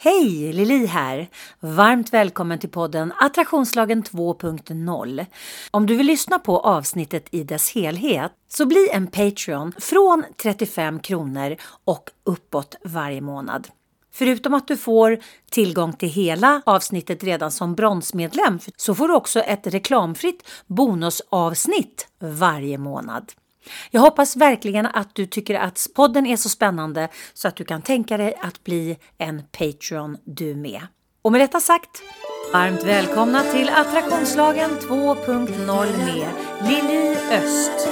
Hej! Lili här! Varmt välkommen till podden Attraktionslagen 2.0. Om du vill lyssna på avsnittet i dess helhet så bli en Patreon från 35 kronor och uppåt varje månad. Förutom att du får tillgång till hela avsnittet redan som bronsmedlem så får du också ett reklamfritt bonusavsnitt varje månad. Jag hoppas verkligen att du tycker att podden är så spännande så att du kan tänka dig att bli en Patreon du med. Och med detta sagt, varmt välkomna till Attraktionslagen 2.0 med Lili Öst.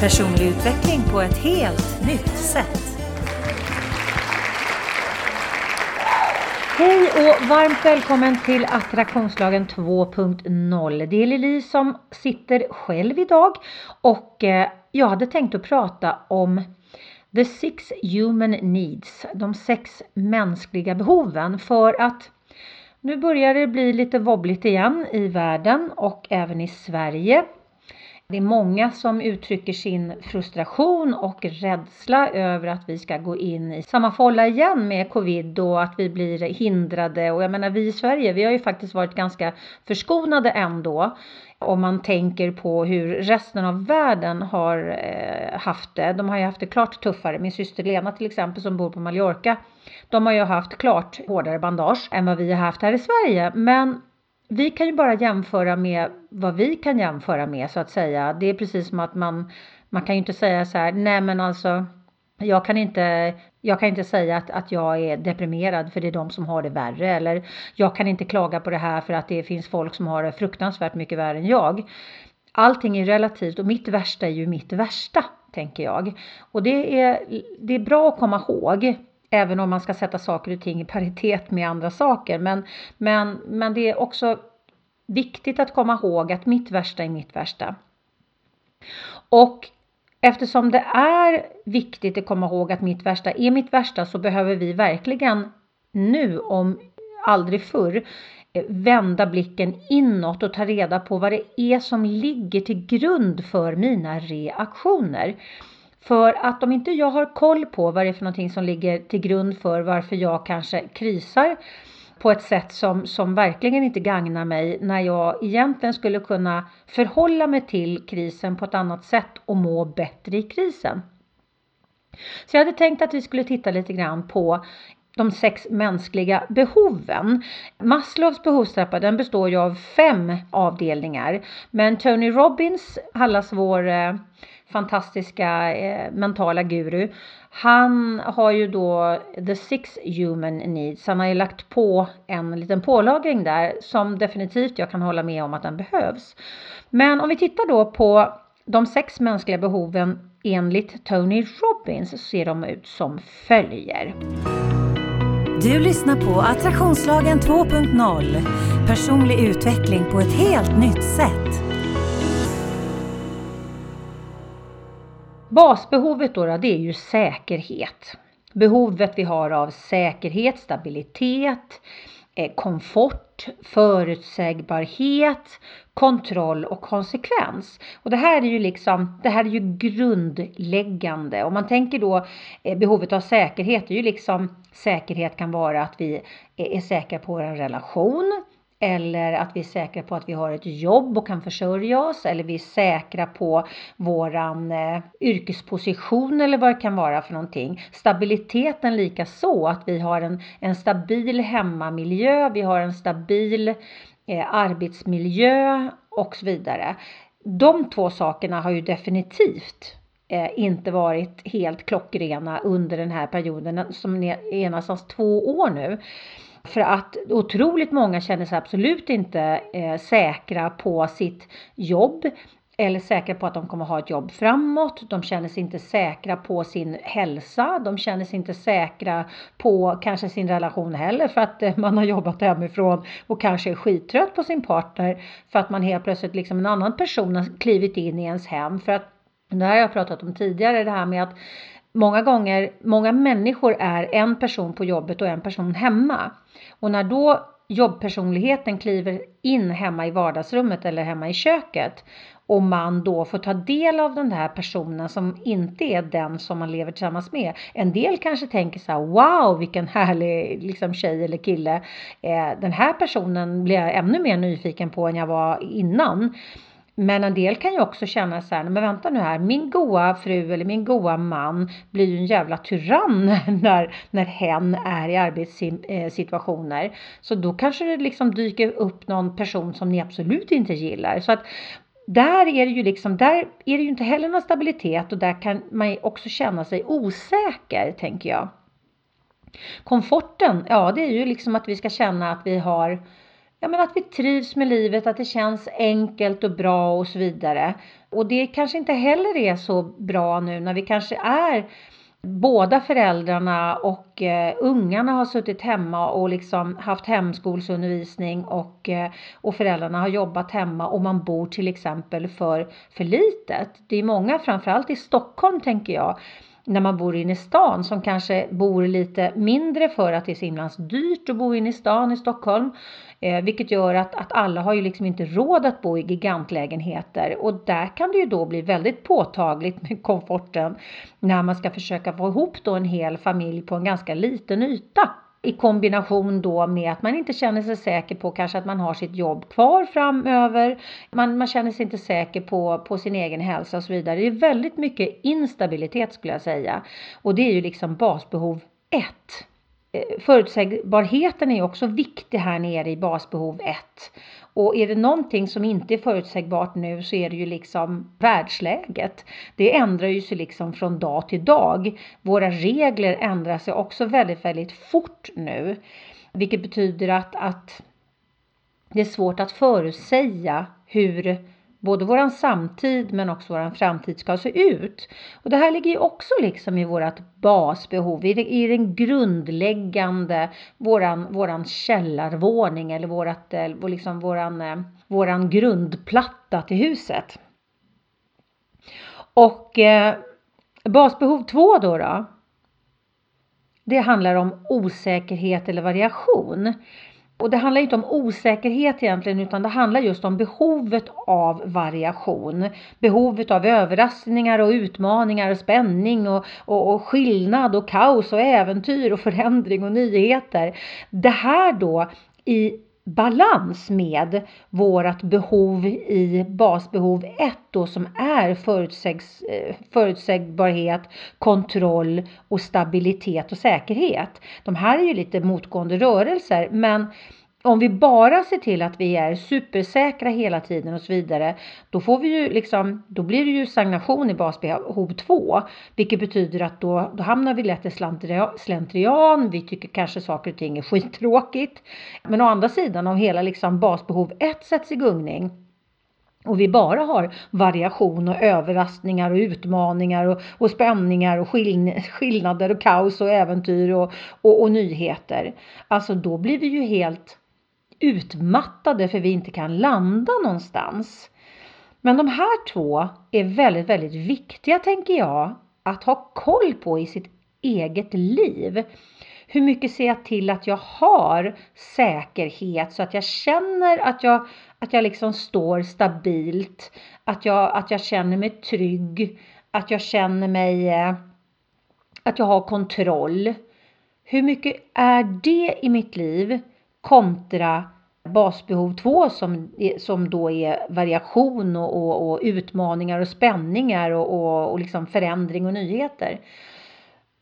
Personlig utveckling på ett helt nytt sätt. Hej och varmt välkommen till Attraktionslagen 2.0. Det är Lili som sitter själv idag och eh, jag hade tänkt att prata om The Six Human Needs, de sex mänskliga behoven för att nu börjar det bli lite wobbligt igen i världen och även i Sverige. Det är många som uttrycker sin frustration och rädsla över att vi ska gå in i samma folla igen med covid och att vi blir hindrade. Och jag menar, vi i Sverige, vi har ju faktiskt varit ganska förskonade ändå. Om man tänker på hur resten av världen har eh, haft det. De har ju haft det klart tuffare. Min syster Lena till exempel som bor på Mallorca. De har ju haft klart hårdare bandage än vad vi har haft här i Sverige. Men vi kan ju bara jämföra med vad vi kan jämföra med så att säga. Det är precis som att man, man kan ju inte säga så här, nej men alltså jag kan inte, jag kan inte säga att, att jag är deprimerad för det är de som har det värre eller jag kan inte klaga på det här för att det finns folk som har det fruktansvärt mycket värre än jag. Allting är relativt och mitt värsta är ju mitt värsta, tänker jag. Och det är, det är bra att komma ihåg även om man ska sätta saker och ting i paritet med andra saker. Men, men, men det är också viktigt att komma ihåg att mitt värsta är mitt värsta. Och eftersom det är viktigt att komma ihåg att mitt värsta är mitt värsta så behöver vi verkligen nu om aldrig förr vända blicken inåt och ta reda på vad det är som ligger till grund för mina reaktioner. För att om inte jag har koll på vad det är för någonting som ligger till grund för varför jag kanske krisar på ett sätt som, som verkligen inte gagnar mig när jag egentligen skulle kunna förhålla mig till krisen på ett annat sätt och må bättre i krisen. Så jag hade tänkt att vi skulle titta lite grann på de sex mänskliga behoven. Maslows behovstrappa den består ju av fem avdelningar. Men Tony Robbins, allas vår eh, fantastiska eh, mentala guru. Han har ju då the six human needs. Han har ju lagt på en liten pålagring där som definitivt jag kan hålla med om att den behövs. Men om vi tittar då på de sex mänskliga behoven enligt Tony Robbins så ser de ut som följer. Du lyssnar på Attraktionslagen 2.0. Personlig utveckling på ett helt nytt sätt. Basbehovet då, det är ju säkerhet. Behovet vi har av säkerhet, stabilitet, eh, komfort, förutsägbarhet, kontroll och konsekvens. Och det här är ju liksom, det här är ju grundläggande. Om man tänker då eh, behovet av säkerhet, det är ju liksom säkerhet kan vara att vi eh, är säkra på vår relation, eller att vi är säkra på att vi har ett jobb och kan försörja oss eller vi är säkra på våran eh, yrkesposition eller vad det kan vara för någonting. Stabiliteten lika så att vi har en, en stabil hemmamiljö, vi har en stabil eh, arbetsmiljö och så vidare. De två sakerna har ju definitivt eh, inte varit helt klockrena under den här perioden som är nästan två år nu. För att otroligt många känner sig absolut inte eh, säkra på sitt jobb eller säkra på att de kommer ha ett jobb framåt. De känner sig inte säkra på sin hälsa. De känner sig inte säkra på kanske sin relation heller för att eh, man har jobbat hemifrån och kanske är skittrött på sin partner för att man helt plötsligt liksom en annan person har klivit in i ens hem. För att det här har jag pratat om tidigare, det här med att många gånger, många människor är en person på jobbet och en person hemma. Och när då jobbpersonligheten kliver in hemma i vardagsrummet eller hemma i köket och man då får ta del av den här personen som inte är den som man lever tillsammans med. En del kanske tänker så här, wow vilken härlig liksom, tjej eller kille. Eh, den här personen blir jag ännu mer nyfiken på än jag var innan. Men en del kan ju också känna så här, men vänta nu här, min goa fru eller min goa man blir ju en jävla tyrann när, när hen är i arbetssituationer. Så då kanske det liksom dyker upp någon person som ni absolut inte gillar. Så att där är det ju liksom, där är det ju inte heller någon stabilitet och där kan man också känna sig osäker, tänker jag. Komforten, ja det är ju liksom att vi ska känna att vi har ja, men att vi trivs med livet, att det känns enkelt och bra och så vidare. Och det kanske inte heller är så bra nu när vi kanske är båda föräldrarna och eh, ungarna har suttit hemma och liksom haft hemskolsundervisning och, eh, och föräldrarna har jobbat hemma och man bor till exempel för, för litet. Det är många, framförallt i Stockholm tänker jag, när man bor inne i stan som kanske bor lite mindre för att det är så himla dyrt att bo inne i stan i Stockholm. Eh, vilket gör att, att alla har ju liksom inte råd att bo i gigantlägenheter och där kan det ju då bli väldigt påtagligt med komforten när man ska försöka få ihop då en hel familj på en ganska liten yta i kombination då med att man inte känner sig säker på kanske att man har sitt jobb kvar framöver. Man, man känner sig inte säker på, på sin egen hälsa och så vidare. Det är väldigt mycket instabilitet skulle jag säga. Och det är ju liksom basbehov 1. Eh, förutsägbarheten är också viktig här nere i basbehov 1. Och är det någonting som inte är förutsägbart nu så är det ju liksom världsläget. Det ändrar ju sig liksom från dag till dag. Våra regler ändrar sig också väldigt, väldigt fort nu. Vilket betyder att, att det är svårt att förutsäga hur både våran samtid men också våran framtid ska se ut. Och det här ligger ju också liksom i vårat basbehov, i, i den grundläggande, våran, våran källarvåning eller vårat, eh, liksom våran, eh, våran grundplatta till huset. Och eh, basbehov två då, då det handlar om osäkerhet eller variation. Och det handlar inte om osäkerhet egentligen utan det handlar just om behovet av variation. Behovet av överraskningar och utmaningar och spänning och, och, och skillnad och kaos och äventyr och förändring och nyheter. Det här då i balans med vårat behov i basbehov 1 då som är förutsägs, eh, förutsägbarhet, kontroll och stabilitet och säkerhet. De här är ju lite motgående rörelser men om vi bara ser till att vi är supersäkra hela tiden och så vidare, då får vi ju liksom, då blir det ju stagnation i basbehov 2, vilket betyder att då, då hamnar vi lätt i slentrian, vi tycker kanske saker och ting är skittråkigt. Men å andra sidan om hela liksom basbehov 1 sätts i gungning, och vi bara har variation och överraskningar och utmaningar och, och spänningar och skillnader och kaos och äventyr och, och, och nyheter. Alltså då blir vi ju helt utmattade för vi inte kan landa någonstans. Men de här två är väldigt, väldigt viktiga tänker jag att ha koll på i sitt eget liv. Hur mycket ser jag till att jag har säkerhet så att jag känner att jag, att jag liksom står stabilt, att jag, att jag känner mig trygg, att jag känner mig, eh, att jag har kontroll. Hur mycket är det i mitt liv kontra basbehov 2 som, som då är variation och, och, och utmaningar och spänningar och, och, och liksom förändring och nyheter.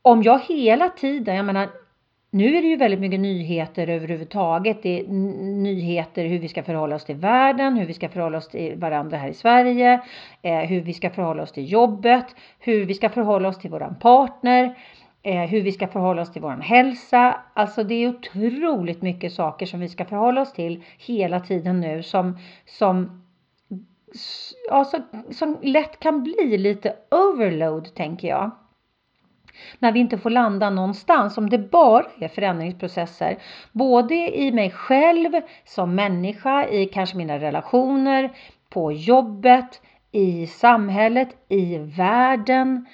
Om jag hela tiden, jag menar nu är det ju väldigt mycket nyheter överhuvudtaget. Det är nyheter hur vi ska förhålla oss till världen, hur vi ska förhålla oss till varandra här i Sverige, eh, hur vi ska förhålla oss till jobbet, hur vi ska förhålla oss till våran partner Eh, hur vi ska förhålla oss till vår hälsa. Alltså det är otroligt mycket saker som vi ska förhålla oss till hela tiden nu som, som, ja, som, som lätt kan bli lite overload tänker jag när vi inte får landa någonstans, om det bara är förändringsprocesser, både i mig själv som människa, i kanske mina relationer, på jobbet, i samhället, i världen,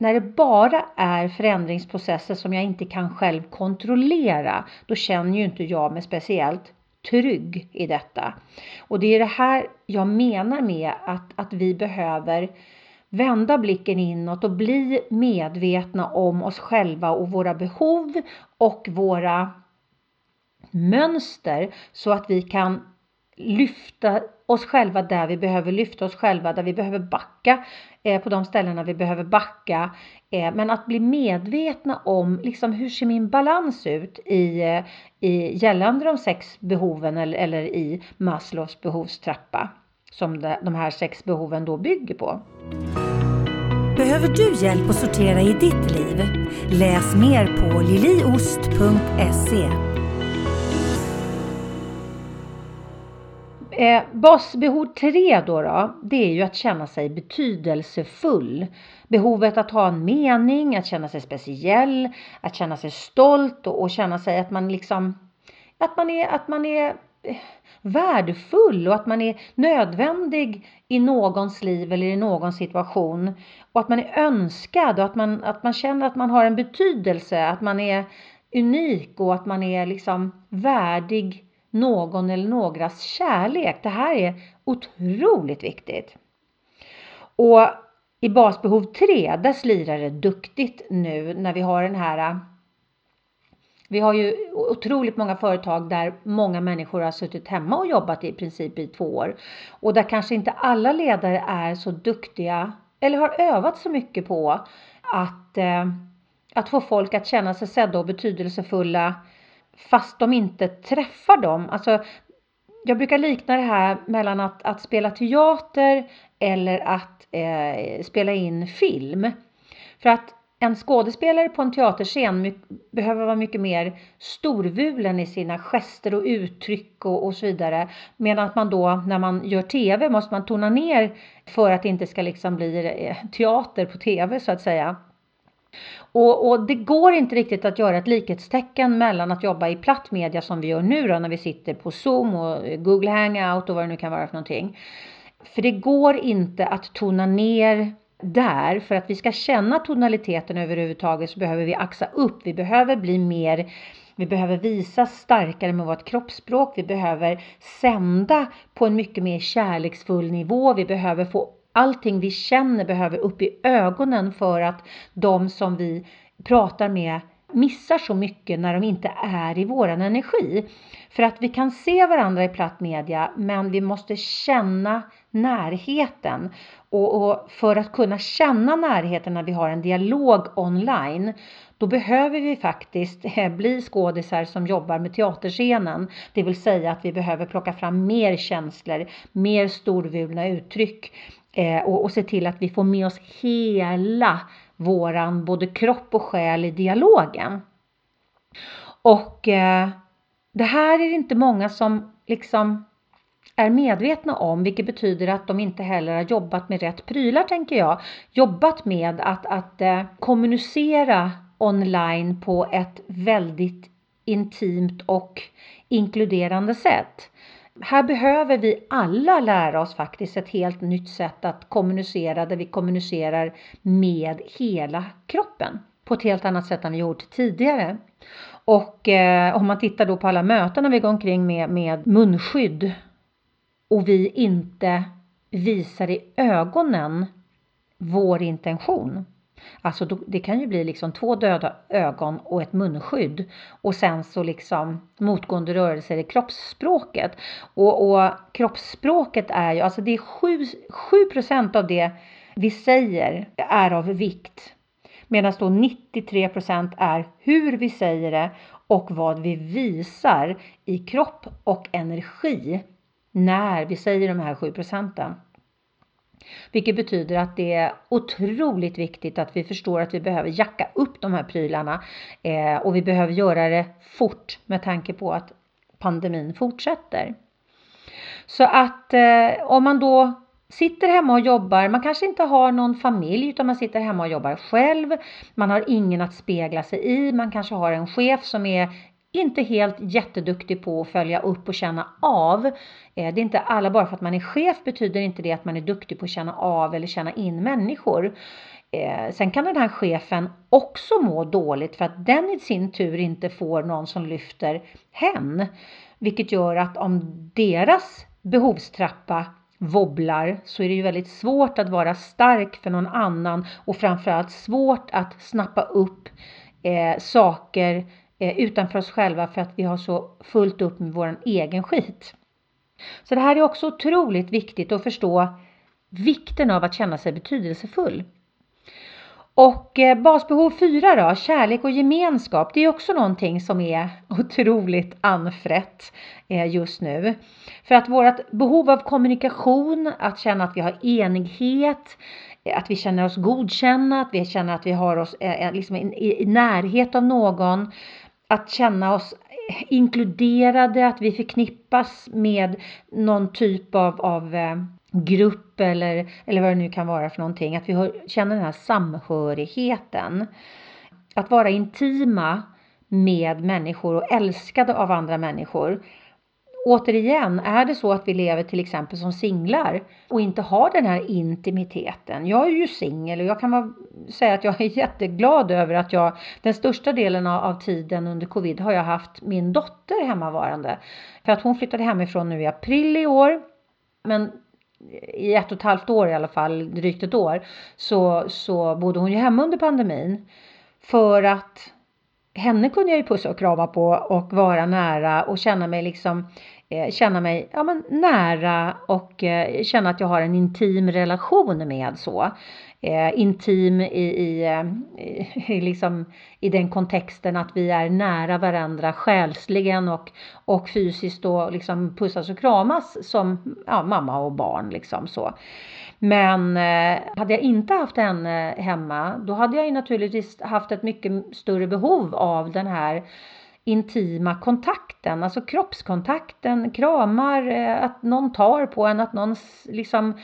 när det bara är förändringsprocesser som jag inte kan själv kontrollera, då känner ju inte jag mig speciellt trygg i detta. Och det är det här jag menar med att, att vi behöver vända blicken inåt och bli medvetna om oss själva och våra behov och våra mönster så att vi kan lyfta oss själva där vi behöver lyfta oss själva, där vi behöver backa eh, på de ställena vi behöver backa. Eh, men att bli medvetna om liksom hur ser min balans ut i, eh, i gällande de sex behoven eller, eller i Maslows behovstrappa som de, de här sex behoven då bygger på. Behöver du hjälp att sortera i ditt liv? Läs mer på liliost.se. Eh, basbehov 3 då, då, det är ju att känna sig betydelsefull. Behovet att ha en mening, att känna sig speciell, att känna sig stolt och, och känna sig att man liksom, att man är, att man är eh, värdefull och att man är nödvändig i någons liv eller i någon situation. Och att man är önskad och att man, att man känner att man har en betydelse, att man är unik och att man är liksom värdig någon eller någras kärlek. Det här är otroligt viktigt. Och i basbehov 3, där slirar det duktigt nu när vi har den här vi har ju otroligt många företag där många människor har suttit hemma och jobbat i princip i två år. Och där kanske inte alla ledare är så duktiga eller har övat så mycket på att, eh, att få folk att känna sig sedda och betydelsefulla fast de inte träffar dem. Alltså, jag brukar likna det här mellan att, att spela teater eller att eh, spela in film. För att en skådespelare på en teaterscen behöver vara mycket mer storvulen i sina gester och uttryck och, och så vidare. Medan att man då när man gör TV måste man tona ner för att det inte ska liksom bli eh, teater på TV så att säga. Och, och, det går inte riktigt att göra ett likhetstecken mellan att jobba i platt media som vi gör nu då när vi sitter på Zoom och Google Hangout och vad det nu kan vara för någonting. För det går inte att tona ner där. För att vi ska känna tonaliteten överhuvudtaget så behöver vi axa upp. Vi behöver bli mer vi behöver visa starkare med vårt kroppsspråk. Vi behöver sända på en mycket mer kärleksfull nivå. Vi behöver få allting vi känner behöver upp i ögonen för att de som vi pratar med missar så mycket när de inte är i våran energi. För att vi kan se varandra i platt media men vi måste känna närheten. Och, och, för att kunna känna närheten när vi har en dialog online då behöver vi faktiskt eh, bli skådisar som jobbar med teaterscenen. Det vill säga att vi behöver plocka fram mer känslor, mer storvulna uttryck eh, och, och se till att vi får med oss hela våran både kropp och själ i dialogen. Och eh, det här är det inte många som liksom är medvetna om, vilket betyder att de inte heller har jobbat med rätt prylar tänker jag. Jobbat med att, att eh, kommunicera online på ett väldigt intimt och inkluderande sätt. Här behöver vi alla lära oss faktiskt ett helt nytt sätt att kommunicera där vi kommunicerar med hela kroppen på ett helt annat sätt än vi gjort tidigare. Och eh, om man tittar då på alla möten när vi går omkring med, med munskydd och vi inte visar i ögonen vår intention. Alltså det kan ju bli liksom två döda ögon och ett munskydd och sen så liksom motgående rörelser i kroppsspråket. Och, och kroppsspråket är ju, alltså det är 7, 7 av det vi säger är av vikt. Medan då 93% är hur vi säger det och vad vi visar i kropp och energi när vi säger de här 7 procenten. Vilket betyder att det är otroligt viktigt att vi förstår att vi behöver jacka upp de här prylarna eh, och vi behöver göra det fort med tanke på att pandemin fortsätter. Så att eh, om man då sitter hemma och jobbar, man kanske inte har någon familj utan man sitter hemma och jobbar själv. Man har ingen att spegla sig i, man kanske har en chef som är inte helt jätteduktig på att följa upp och känna av. Eh, det är inte alla, bara för att man är chef betyder inte det att man är duktig på att känna av eller känna in människor. Eh, sen kan den här chefen också må dåligt för att den i sin tur inte får någon som lyfter hen. Vilket gör att om deras behovstrappa wobblar så är det ju väldigt svårt att vara stark för någon annan och framförallt svårt att snappa upp eh, saker eh, Eh, utanför oss själva för att vi har så fullt upp med vår egen skit. Så det här är också otroligt viktigt att förstå vikten av att känna sig betydelsefull. Och eh, basbehov 4 då, kärlek och gemenskap, det är också någonting som är otroligt anfrätt eh, just nu. För att vårt behov av kommunikation, att känna att vi har enighet, eh, att vi känner oss godkända, att vi känner att vi har oss eh, liksom i närhet av någon, att känna oss inkluderade, att vi förknippas med någon typ av, av eh, grupp eller, eller vad det nu kan vara för någonting. Att vi känner den här samhörigheten. Att vara intima med människor och älskade av andra människor. Återigen, är det så att vi lever till exempel som singlar och inte har den här intimiteten. Jag är ju singel och jag kan säga att jag är jätteglad över att jag den största delen av tiden under covid har jag haft min dotter hemmavarande. För att hon flyttade hemifrån nu i april i år. Men i ett och ett halvt år i alla fall, drygt ett år, så, så bodde hon ju hemma under pandemin. För att henne kunde jag ju pussa och krama på och vara nära och känna mig liksom eh, känna mig ja, men nära och eh, känna att jag har en intim relation med så eh, intim i, i, eh, i, liksom, i den kontexten att vi är nära varandra själsligen och, och fysiskt och liksom pussas och kramas som ja, mamma och barn. Liksom så. Men eh, hade jag inte haft henne hemma då hade jag ju naturligtvis haft ett mycket större behov av den här intima kontakten, alltså kroppskontakten, kramar, eh, att någon tar på en, att någon liksom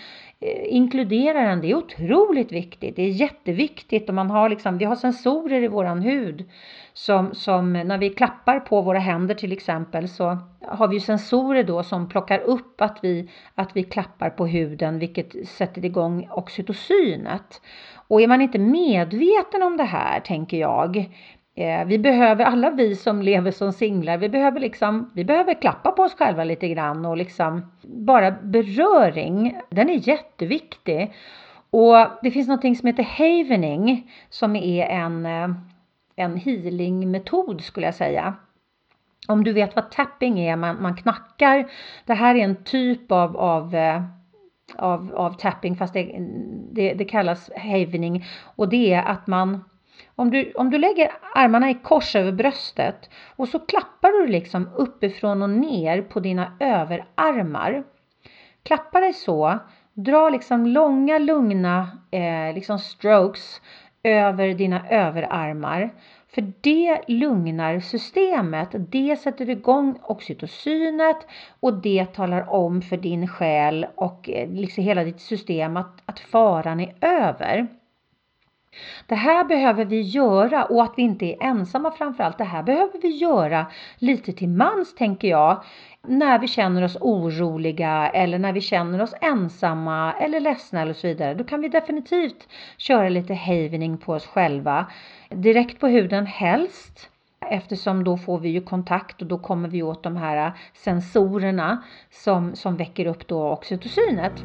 eh, inkluderar en. Det är otroligt viktigt. Det är jätteviktigt. Och man har liksom, vi har sensorer i våran hud som, som när vi klappar på våra händer till exempel så har vi sensorer då som plockar upp att vi, att vi klappar på huden vilket sätter igång oxytocinet. Och är man inte medveten om det här tänker jag Eh, vi behöver, alla vi som lever som singlar, vi behöver liksom, vi behöver klappa på oss själva lite grann och liksom bara beröring, den är jätteviktig. Och det finns någonting som heter havening som är en, eh, en healingmetod skulle jag säga. Om du vet vad tapping är, man, man knackar. Det här är en typ av, av eh, av, av tapping fast det, det, det kallas havening och det är att man om du, om du lägger armarna i kors över bröstet och så klappar du liksom uppifrån och ner på dina överarmar. Klappa dig så, dra liksom långa lugna eh, liksom strokes över dina överarmar. För det lugnar systemet, det sätter igång oxytocinet och det talar om för din själ och eh, liksom hela ditt system att, att faran är över. Det här behöver vi göra och att vi inte är ensamma framförallt. Det här behöver vi göra lite till mans tänker jag. När vi känner oss oroliga eller när vi känner oss ensamma eller ledsna eller så vidare. Då kan vi definitivt köra lite havening på oss själva. Direkt på huden helst eftersom då får vi ju kontakt och då kommer vi åt de här sensorerna som, som väcker upp då oxytocinet.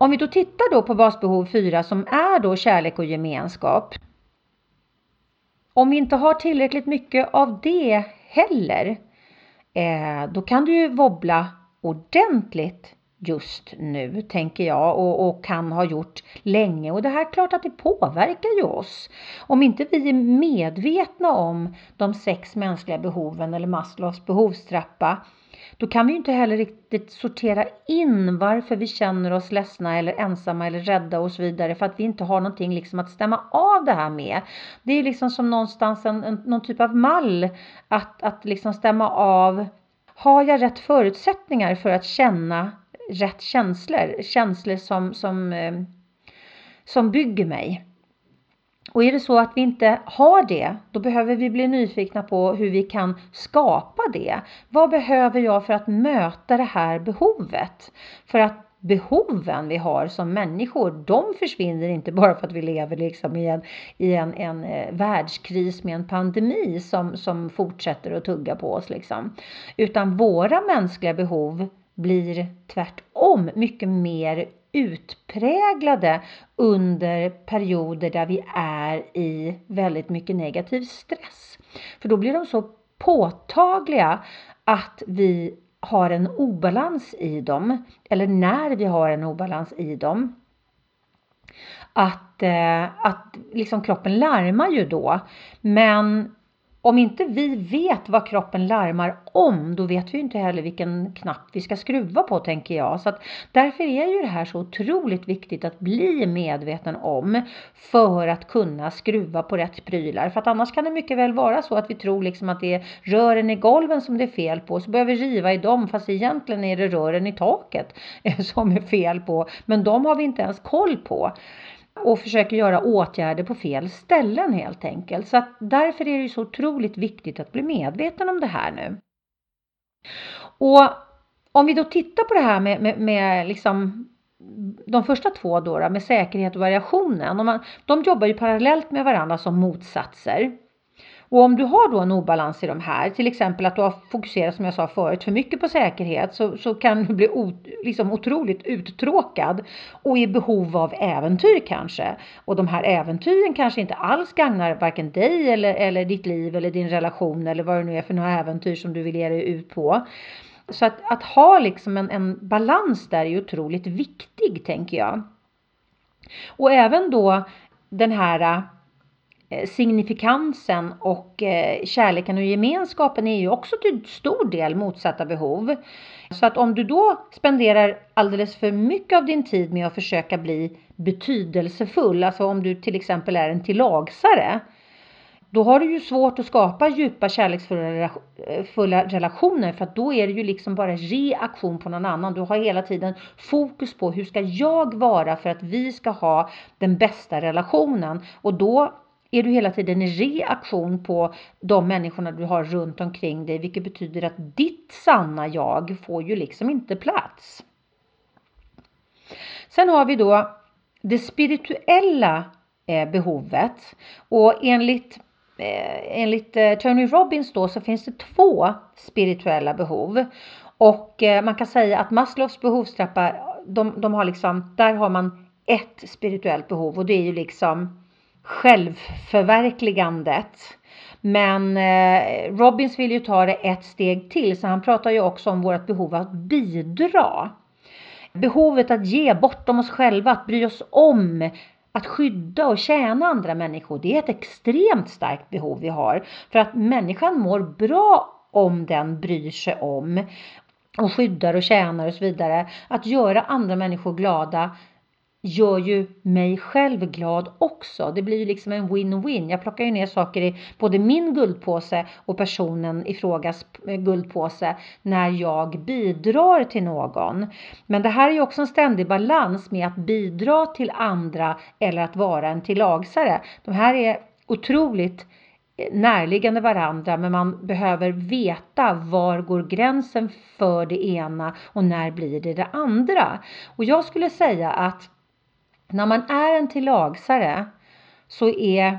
Om vi då tittar då på basbehov 4 som är då kärlek och gemenskap. Om vi inte har tillräckligt mycket av det heller, eh, då kan du ju wobbla ordentligt just nu, tänker jag, och, och, kan ha gjort länge. Och det här är klart att det påverkar ju oss. Om inte vi är medvetna om de sex mänskliga behoven eller Maslows behovstrappa, då kan vi ju inte heller riktigt sortera in varför vi känner oss ledsna eller ensamma eller rädda och så vidare för att vi inte har någonting liksom att stämma av det här med. Det är liksom som någonstans en, en någon typ av mall att, att liksom stämma av. Har jag rätt förutsättningar för att känna rätt känslor? Känslor som, som, eh, som bygger mig. Och är det så att vi inte har det, då behöver vi bli nyfikna på hur vi kan skapa det. Vad behöver jag för att möta det här behovet? För att behoven vi har som människor, de försvinner inte bara för att vi lever liksom i en, i en, en eh, världskris med en pandemi som, som fortsätter att tugga på oss. Liksom. Utan våra mänskliga behov blir tvärtom mycket mer utpräglade under perioder där vi är i väldigt mycket negativ stress. För då blir de så påtagliga att vi har en obalans i dem, eller när vi har en obalans i dem. Att, eh, att liksom kroppen larmar ju då. Men om inte vi vet vad kroppen larmar om, då vet vi inte heller vilken knapp vi ska skruva på, tänker jag. Så att därför är ju det här så otroligt viktigt att bli medveten om för att kunna skruva på rätt prylar. För att annars kan det mycket väl vara så att vi tror liksom att det är rören i golven som det är fel på, så börjar vi riva i dem, fast egentligen är det rören i taket som är fel på. Men de har vi inte ens koll på och försöker göra åtgärder på fel ställen helt enkelt. Så att därför är det ju så otroligt viktigt att bli medveten om det här nu. Och om vi då tittar på det här med, med, med liksom de första två då, med säkerhet och variationen. Och man, de jobbar ju parallellt med varandra som motsatser. Och om du har då en obalans i de här, till exempel att du har fokuserat som jag sa förut för mycket på säkerhet så, så kan du bli o, liksom otroligt uttråkad och i behov av äventyr kanske. Och de här äventyren kanske inte alls gagnar varken dig eller, eller ditt liv eller din relation eller vad det nu är för några äventyr som du vill ge dig ut på. Så att, att ha liksom en, en balans där är otroligt viktig tänker jag. Och även då den här Eh, signifikansen och eh, kärleken och gemenskapen är ju också till stor del motsatta behov. Så att om du då spenderar alldeles för mycket av din tid med att försöka bli betydelsefull, alltså om du till exempel är en tillagsare, då har du ju svårt att skapa djupa kärleksfulla eh, relationer för att då är det ju liksom bara reaktion på någon annan. Du har hela tiden fokus på hur ska jag vara för att vi ska ha den bästa relationen och då är du hela tiden i reaktion på de människorna du har runt omkring dig, vilket betyder att ditt sanna jag får ju liksom inte plats. Sen har vi då det spirituella eh, behovet. Och enligt eh, enligt eh, Tony Robbins då så finns det två spirituella behov. Och man kan säga att Maslows behovstrappa, de, de har liksom, där har man ett spirituellt behov. Och det är ju liksom självförverkligandet. Men eh, Robbins vill ju ta det ett steg till så han pratar ju också om vårt behov att bidra. Behovet att ge bortom oss själva, att bry oss om, att skydda och tjäna andra människor. Det är ett extremt starkt behov vi har för att människan mår bra om den bryr sig om och skyddar och tjänar och så vidare. Att göra andra människor glada gör ju mig själv glad också. Det blir ju liksom en win-win. Jag plockar ju ner saker i både min guldpåse och personen i frågas guldpåse när jag bidrar till någon. Men det här är ju också en ständig balans med att bidra till andra eller att vara en tillagsare. De här är otroligt eh, närliggande varandra men man behöver veta var går gränsen för det ena och när blir det det andra. Och jag skulle säga att när man är en tillagsare så är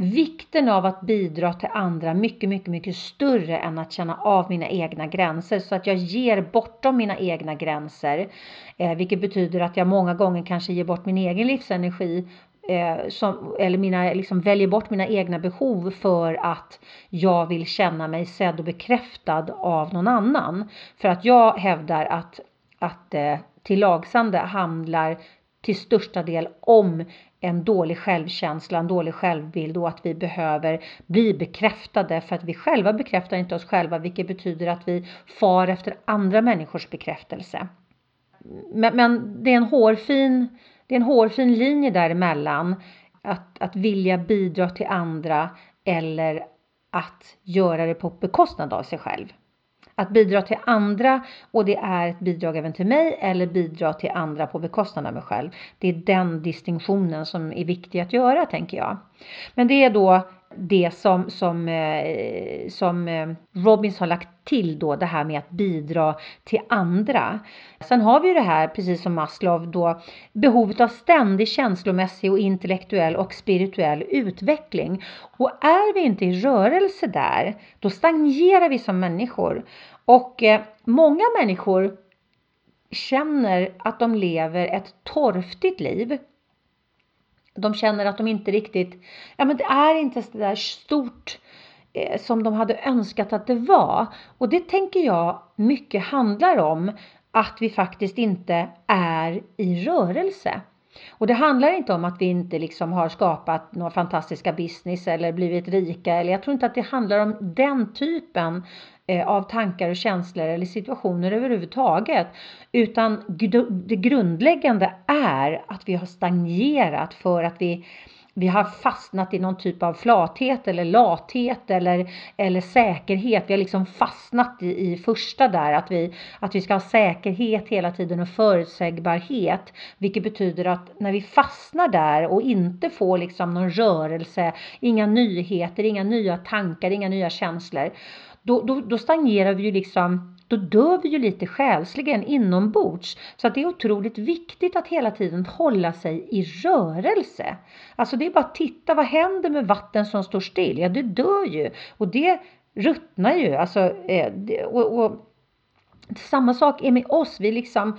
vikten av att bidra till andra mycket, mycket, mycket större än att känna av mina egna gränser så att jag ger bortom mina egna gränser, eh, vilket betyder att jag många gånger kanske ger bort min egen livsenergi eh, som, eller mina, liksom väljer bort mina egna behov för att jag vill känna mig sedd och bekräftad av någon annan. För att jag hävdar att, att eh, tillagsande handlar till största del om en dålig självkänsla, en dålig självbild och att vi behöver bli bekräftade för att vi själva bekräftar inte oss själva vilket betyder att vi far efter andra människors bekräftelse. Men, men det är en hårfin, det är en hårfin linje däremellan att, att vilja bidra till andra eller att göra det på bekostnad av sig själv. Att bidra till andra och det är ett bidrag även till mig eller bidra till andra på bekostnad av mig själv. Det är den distinktionen som är viktig att göra tänker jag. Men det är då det som, som, eh, som eh, Robbins har lagt till då det här med att bidra till andra. Sen har vi ju det här, precis som Maslow då, behovet av ständig känslomässig och intellektuell och spirituell utveckling. Och är vi inte i rörelse där, då stagnerar vi som människor. Och eh, många människor känner att de lever ett torftigt liv de känner att de inte riktigt, ja men det är inte så där stort eh, som de hade önskat att det var. Och det tänker jag mycket handlar om att vi faktiskt inte är i rörelse. Och det handlar inte om att vi inte liksom har skapat några fantastiska business eller blivit rika. Eller jag tror inte att det handlar om den typen eh, av tankar och känslor eller situationer överhuvudtaget. Utan det grundläggande är att vi har stagnerat för att vi vi har fastnat i någon typ av flathet eller lathet eller, eller säkerhet. Vi har liksom fastnat i, i första där att vi, att vi ska ha säkerhet hela tiden och förutsägbarhet. Vilket betyder att när vi fastnar där och inte får liksom någon rörelse, inga nyheter, inga nya tankar, inga nya känslor då, då, då stagnerar vi ju liksom, då dör vi ju lite själsligen inombords. Så att det är otroligt viktigt att hela tiden hålla sig i rörelse. Alltså det är bara att titta, vad händer med vatten som står still? Ja, det dör ju och det ruttnar ju. Alltså, eh, och, och, samma sak är med oss. Vi liksom,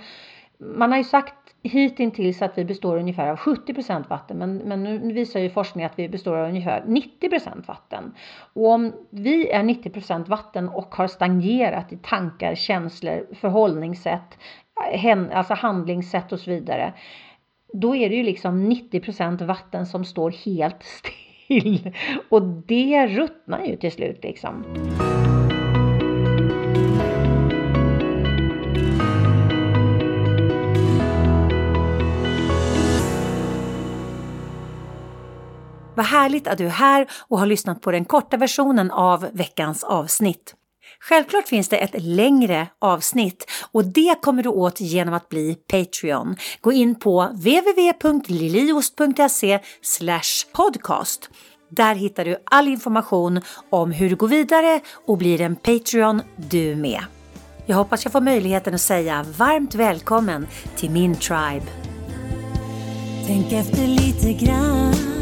man har ju sagt hittills att vi består ungefär av 70% vatten men, men nu visar ju forskning att vi består av ungefär 90% vatten. Och om vi är 90% vatten och har stagnerat i tankar, känslor, förhållningssätt, alltså handlingssätt och så vidare. Då är det ju liksom 90% vatten som står helt still och det ruttnar ju till slut liksom. Vad härligt att du är här och har lyssnat på den korta versionen av veckans avsnitt. Självklart finns det ett längre avsnitt och det kommer du åt genom att bli Patreon. Gå in på www.liliost.se podcast. Där hittar du all information om hur du går vidare och blir en Patreon du med. Jag hoppas jag får möjligheten att säga varmt välkommen till min tribe. Tänk efter lite grann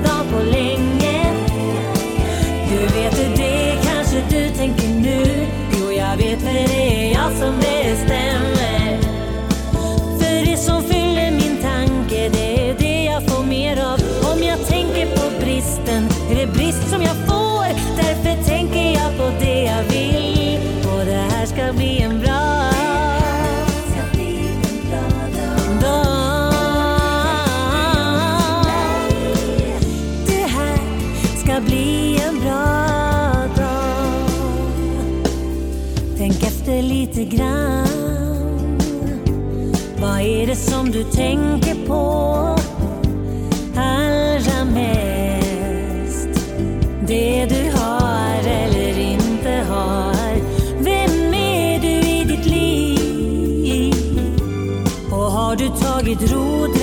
dag på länge. Hur vet du det? Kanske du tänker nu? Jo, jag vet för det är jag som är lite grann. Vad är det som du tänker på allra mest? Det du har eller inte har. Vem är du i ditt liv? Och har du tagit ro